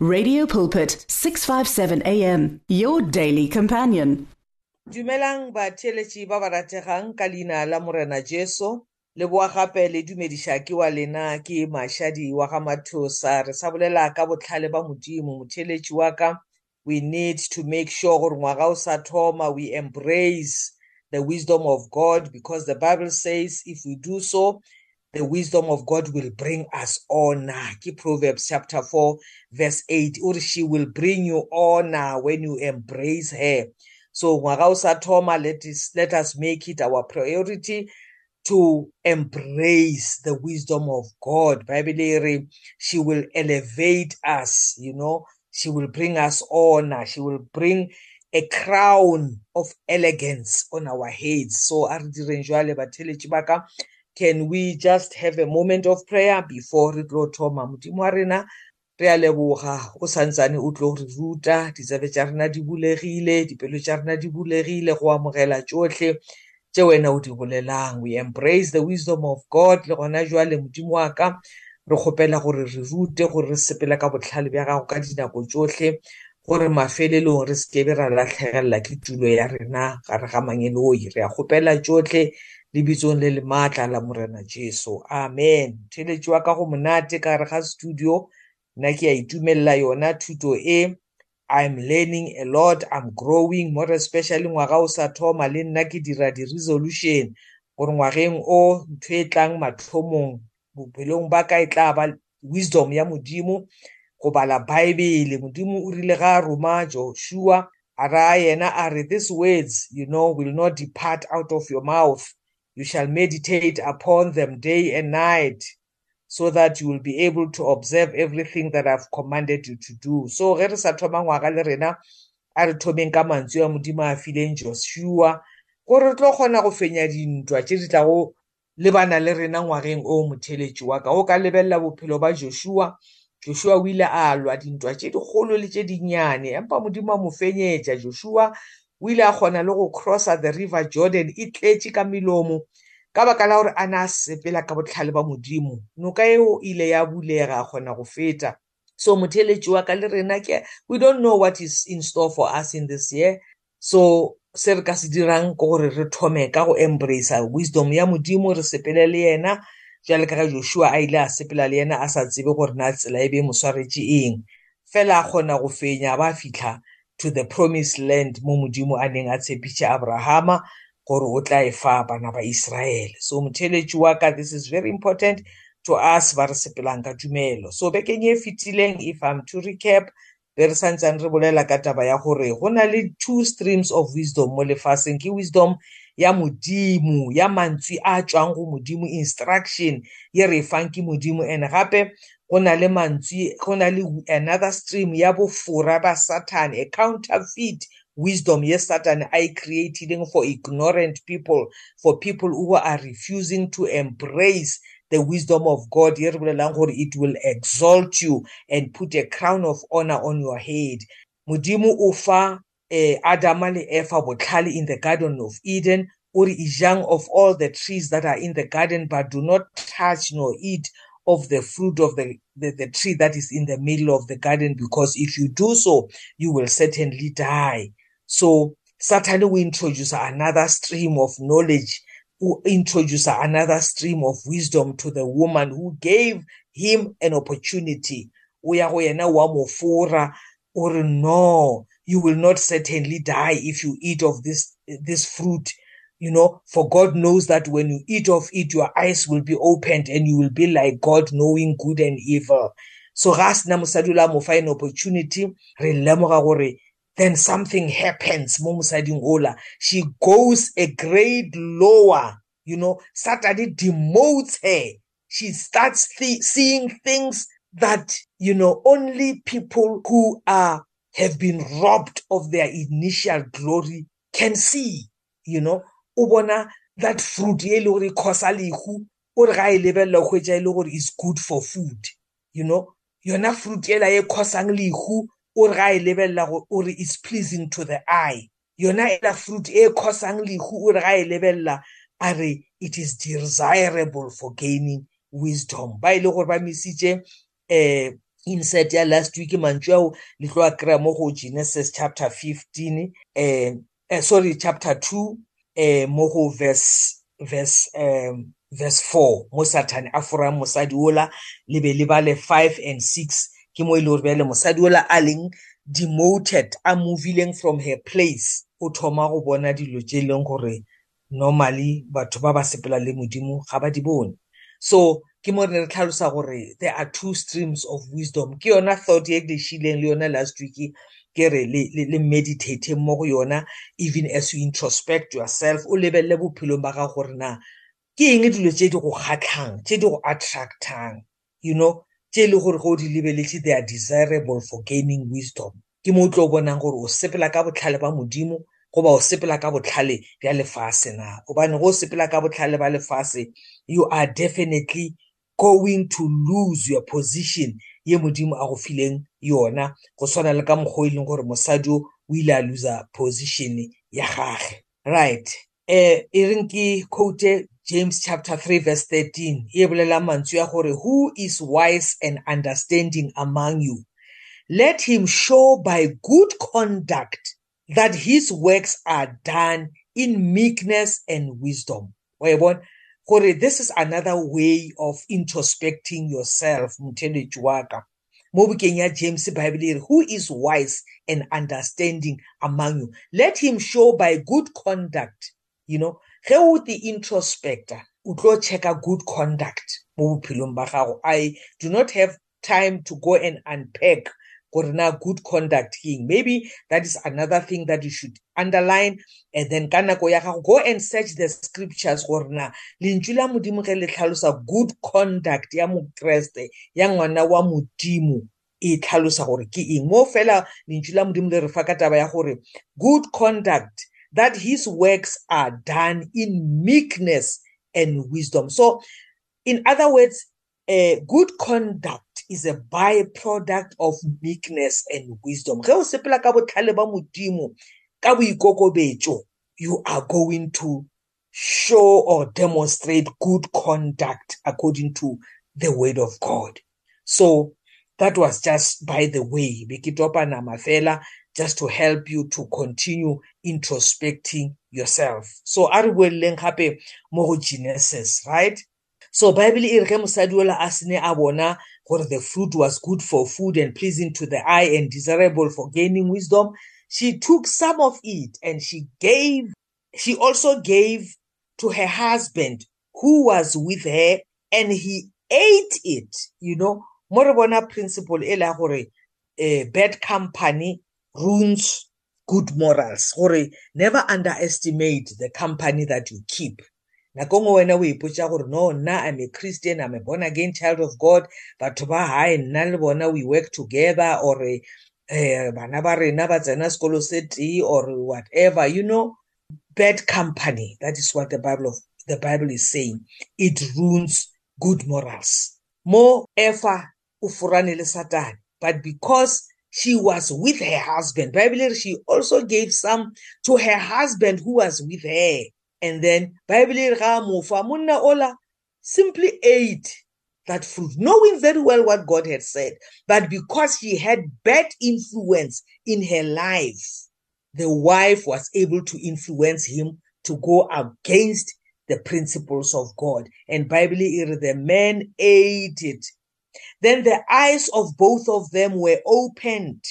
Radio Pulpit 657 AM your daily companion. dumelang ba ba rategang ka leina la morena jesu. Le boa gape le dumediša ke wa lena ke mašadi wa ga mathosa. Re sa bolela ka bohlale ba modimo motheletši wa ka. We need to make sure gore ngwaga o sa thoma we embrace the wisdom of god because the bible says if we do so the wisdom of God will bring us honor. Ke Proverbs chapter 4, verse 8. Or she will bring you honor when you embrace her. So ngwaga o sa thoma, let us, let us make it our priority to embrace the wisdom of God. Bible she will elevate us, you know, she will bring us honor, she will bring a crown of elegance on our heads. So a re can we just have a moment of prayer before re tlo thoma? Modimo wa rena re a leboga o santsane o tlo re ruta. Ditsebe tša rena di bulegile dipelo tša rena di bulegile go amogela tšohle tše wena o di bolelang. We embrace the wisdom of god. Le gona jwale modimo wa ka re kgopela gore re rute gore re sepela ka botlhale bja gago ka dinako tšohle gore mafelelong re sekebe ra latlhegelela ke tulo ya rena gare ga mangeloi re a kgopela tšohle lebitsong le le maatla la morena jesu. Amen. Theletši wa ka go monate ka gare ga studio. Nna ke a itumelela yona thuto e i'm learning a lot i'm growing more especially ngwaga o sa thoma le nna ke dira di-resolution gore ngwageng o ntho e tlang mathomong bophelong ba ka e tla ba wisdom ya modimo go bala baebele modimo o rile ga roma joshua a raya yena a re these words you know will not depart out of your mouth. You shall meditate upon them day and night so that you will be able to observe everything that I've commanded you to do. So ge re sa thoma ngwaga le rena a re thomeng ka mantswe a modimo a fileng Joshua. Gore re tlo kgona go fenya dintwa tše di tlago lebana le rena ngwageng o motheletši wa ka. O ka lebelela bophelo ba Joshua. Joshua o ile a lwa dintwa tše dikgolo le tše dinnyane empa modimo a mo fenyetša Joshua o ile a kgona le go crossa the river jordan e tletše ka melomo ka baka la gore a ne a sepela ka botlhale ba modimo. Noka eo ile ya bulega a kgona go feta. So motheletši wa ka le rena ke we don't know what is in store for us in this year. So se re ka se dirang ke gore re thome ka go embrace wisdom ya modimo re sepele le yena. Jale ka ga joshua a ile a sepela le yena a sa tsebe gore na tsela e be moswaretše eng. Fela a kgona go fenya ba fitlha to the promised land mo modimo a neng a tshepiše abrahama gore o tla e fa bana ba israele so motheletši wa ka this is very important to us ba re sepelang ka tumelo so bekeng e fetileng if i'm to recap be re santsane re bolela ka taba ya gore go na le two streams of wisdom mo lefaseng. Ke wisdom ya modimo ya mantswe a tswang go modimo instruction ye re e fang ke modimo. And gape go na le mantswe go na le another stream ya bofora ba satan a counterfeit wisdom ye satan a e creatileng for ignorant people for people who are refusing to embrace the wisdom of god ye re bolelang gore it will exalt you and put a crown of honor on your head. Modimo o fa eh, adama le efa botlhale in the garden of eden ore ejang of all the trees that are in the garden but do not touch nor eat of the fruit of the, the, the tree that is in the middle of the garden, because if you do so, you will certainly die. So Satan will introduce another stream of knowledge, will introduce another stream of wisdom to the woman who gave him an opportunity. Uya go yena wa mo fora, or no, you will not certainly die if you eat of this, this fruit you know, for God knows that when you eat of it, your eyes will be opened and you will be like God, knowing good and evil. So ga sena mosadi la mo fa an opportunity, re lemoga gore then something happens mo mosading ola. She goes a grade lower, you know, Satan demotes her. She starts th seeing things that, you know, only people who are have been robbed of their initial glory can see, you know. O bona that fruit e le gore e kgosa lehu o re ga e lebelela o hwetša e le gore is good for food you know? Yona fruit ela e khosang lehu o re ga e lebelela o re is pleasing to the eye. Yona ela fruit e khosang lehu o re ga e lebelela a re it is desirable for gaining wisdom. Ba ile gore ba misitše eh insert ya last week mantswe ao le tlo a kry-a mo go genesis chapter 15 eh, eh, sorry chapter 2 eh, mo go verse verse um, verse 4 mo satane a forang mosadi ola le be le ba le 5 and 6 ke mo e le gore bjale mosadi ola a leng demoted a movileng from her place o thoma go bona dilo tse e leng gore normally batho ba ba sepela le modimo ga ba di bone. So ke mo re re tlhalosa gore there are two streams of wisdom. Ke yona thought e ke shileng le yona last week ke re le, le, le meditate mo go yona even as you introspect yourself o lebelele bophelong ba gago gore na ke eng dilo tse di go kgatlhang tse di go attractang you know? Tse e le gore go di lebeletse they are desirable for gaining wisdom. Ke mo o tlo bonang gore o sepela ka botlhale ba modimo goba o sepela ka botlhale bja lefase na? Gobane go o sepela ka botlhale ba lefase you are definitely going to lose your position ye modimo a go fileng yona go swana le ka mokgwa e leng gore mosadi o ile a loser position ya gage. Right. Um e reng ke quote james chapter 3 verse 13 e bolelang mantswe ya gore who is wise and understanding among you? Let him show by good conduct that his works are done in meekness and wisdom. Wa e bona? Gore this is another way of introspecting yourself motheletši wa ka mo bukeng ya james bible re who is wise and understanding among you? Let him show by good conduct you know. Ge o te introspector o tlo checka good conduct mo bophelong ba gago. I do not have time to go and unpack gore na good conduct king maybe that is another thing that you should underline and then ka nako ya go and search the scriptures gore na lentswe la modimo ge le tlhalosa good conduct ya mokreste ya ngwana wa modimo e tlhalosa gore ke eng. Mo fela lentswe la modimo le re fa ka taba ya gore good conduct that his works are done in meekness and wisdom. So in other words uh, good conduct is a byproduct of meekness and wisdom. Ge o sepela ka botlhale ba modimo ka boikokobetso you are going to show or demonstrate good conduct according to the word of god. So that was just by the way. Be ke topa nama fela just to help you to continue introspecting yourself. So a re boeleleng gape mo go genesis right? So bible e re ge mosadi ola a sene a bona gore the fruit was good for food and pleasing to the eye and desirable for gaining wisdom. She took some of it and she gave she also gave to her husband who was with her and he ate it you know. Mo re bona principle e la gore uh, bad company ruins good morals. Gore never underestimate the company that you keep. Nako nngwe wena o ipotsa gore no nna i'm a christian i'm a born again child of god. Batho ba hae nna le bona we work together or eh bana ba rena ba tsena sekolo se tee or whatever you know bad company. That is what the bible of the bible is saying. It ruins good morals. Mo efa o forane le satane but because she was with her husband bible she also gave some to her husband who was with her. And then bible ga mofa monna ola simply ate that fruit knowing very well what god had said. But because he had bad influence in her life the wife was able to influence him to go against the principles of god. And bible the man ate it. Then the eyes of both of them were opened.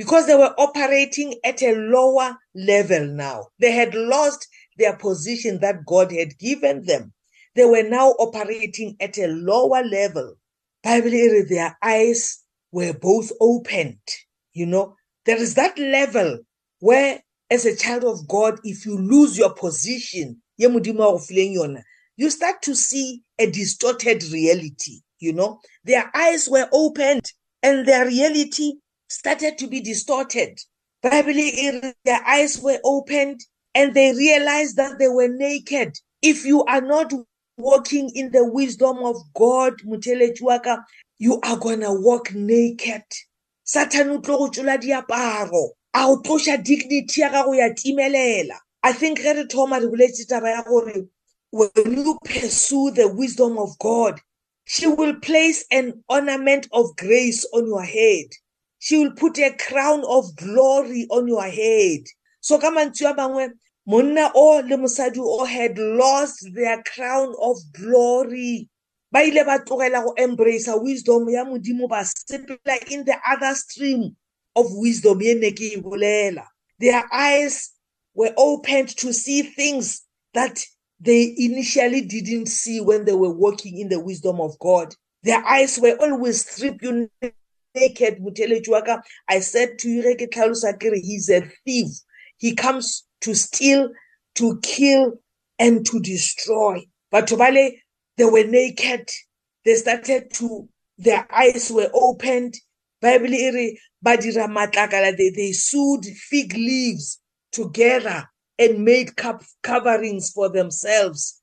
Because they were operating at a lower level now. They had lost their position that God had given them. They were now operating at a lower level. Bible, their eyes were both opened. You know, there is that level where, as a child of God, if you lose your position, you start to see a distorted reality. You know, their eyes were opened and their reality started to be distorted. Bible, their eyes were opened and they realized that they were naked. If you are not walking in the wisdom of God, Mutelechuaka, you are gonna walk naked. Satan utlo go tsola diaparo a o tlosha dignity ya gago ya timelela i think ge re thoma re boletse taba ya gore when you pursue the wisdom of god She will place an ornament of grace on your head. She will put a crown of glory on your head. So ka mantswe a mangwe monna o le mosadi o had lost their crown of glory ba ile ba tlogela go embrace wisdom ya modimo ba sepela in the other stream of wisdom ye ne ke e bolela their eyes were opened to see things that they initially didn't see when they were walking in the wisdom of God. Their eyes were always stripped you naked. Mutelechwaka, I said to you, he's a thief. He comes to steal, to kill, and to destroy. But Tobale, they were naked. They started to, their eyes were opened. Bible badira matlakala, they, they sewed fig leaves together and made coverings for themselves.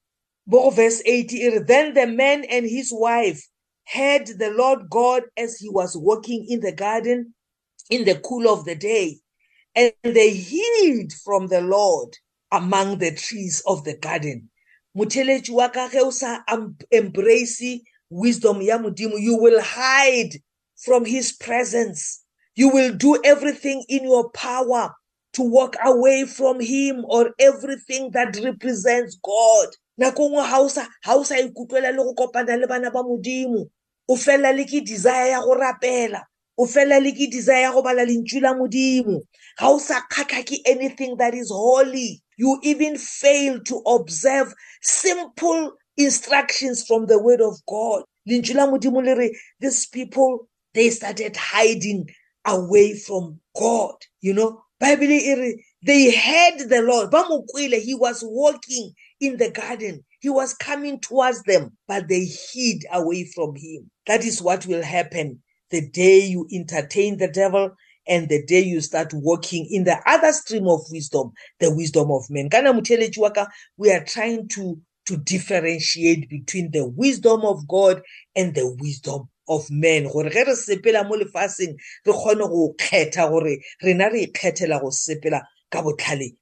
Verse 80, then the man and his wife heard the Lord God as he was walking in the garden in the cool of the day, and they hid from the Lord among the trees of the garden. Motheletši wa ka ge o sa embrace wisdom ya modimo, you will hide from his presence. You will do everything in your power to walk away from him or everything that represents God. Nako nngwe ha o sa ikutlwela le go kopana le bana ba modimo o fela le ke desire ya go rapela o fela le ke desire ya go bala lentswe la modimo. Ga o sa kgatlha ke anything that is holy. You even fail to observe simple instructions from the word of God. Lentswe la modimo le re these people they started hiding away from God. You know Bible they heard the Lord. Bamukwile, he was walking in the garden. He was coming towards them, but they hid away from him. That is what will happen the day you entertain the devil and the day you start walking in the other stream of wisdom, the wisdom of men. Kana waka, we are trying to, to differentiate between the wisdom of God and the wisdom of men gore ge re sepela mo lefatsheng re kgone go kgetha gore rena re ikgethela go sepela ka botlhale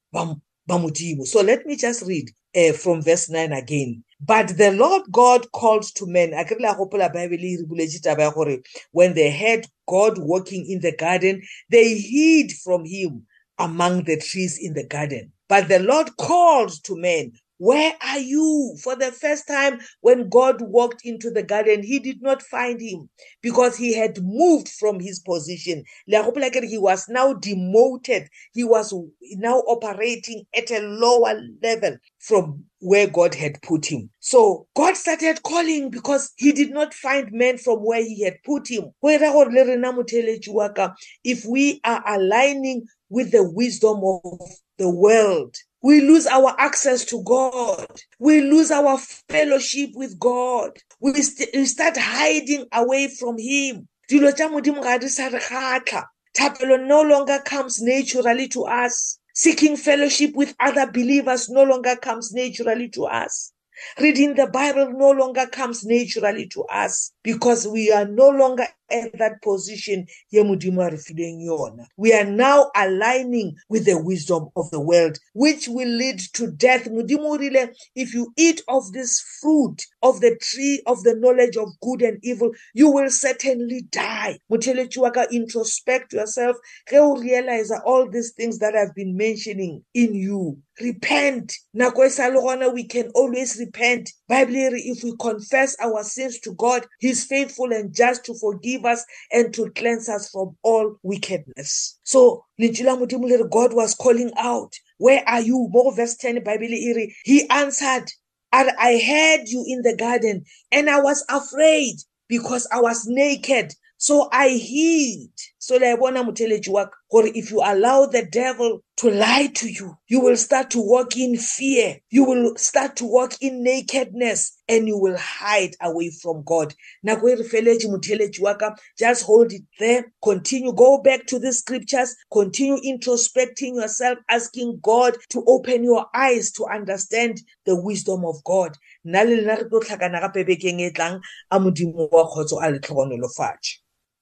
ba modimo so let me just read uh, from verse 9 again. But the lord god called to men when they heard god walking in the garden they hid from him among the trees in the garden. But the lord called to men where are you? For the first time, when God walked into the garden, he did not find him because he had moved from his position. He was now demoted. He was now operating at a lower level from where God had put him. So God started calling because he did not find men from where he had put him. If we are aligning with the wisdom of the world, we lose our access to God. We lose our fellowship with God. We, st- we start hiding away from Him. Tapelo no longer comes naturally to us. Seeking fellowship with other believers no longer comes naturally to us. Reading the Bible no longer comes naturally to us because we are no longer at that position we are now aligning with the wisdom of the world which will lead to death. If you eat of this fruit of the tree of the knowledge of good and evil you will certainly die. Introspect yourself. Realize all these things that i've been mentioning in you. Repent. We can always repent. Bible if we confess our sins to god he's faithful and just to forgive us and to cleanse us from all wickedness. So god was calling out. Where are you? More verse 10 bible he answered i heard you in the garden and i was afraid because i was naked. So i hid so layabona motheletši wa ka gore if you allow the devil to lie to you you will start to walk in fear. You will start to walk in nakedness and you will hide away from god. Nako e re feletše motheletši wa ka just hold it there. Continue go back to the scriptures. Continue introspecting yourself asking god to open your eyes to understand the wisdom of god. Nna le lena re tlo tlhakana gape bekeng e tlang a modimo wa kgotso a letlhogonolofatše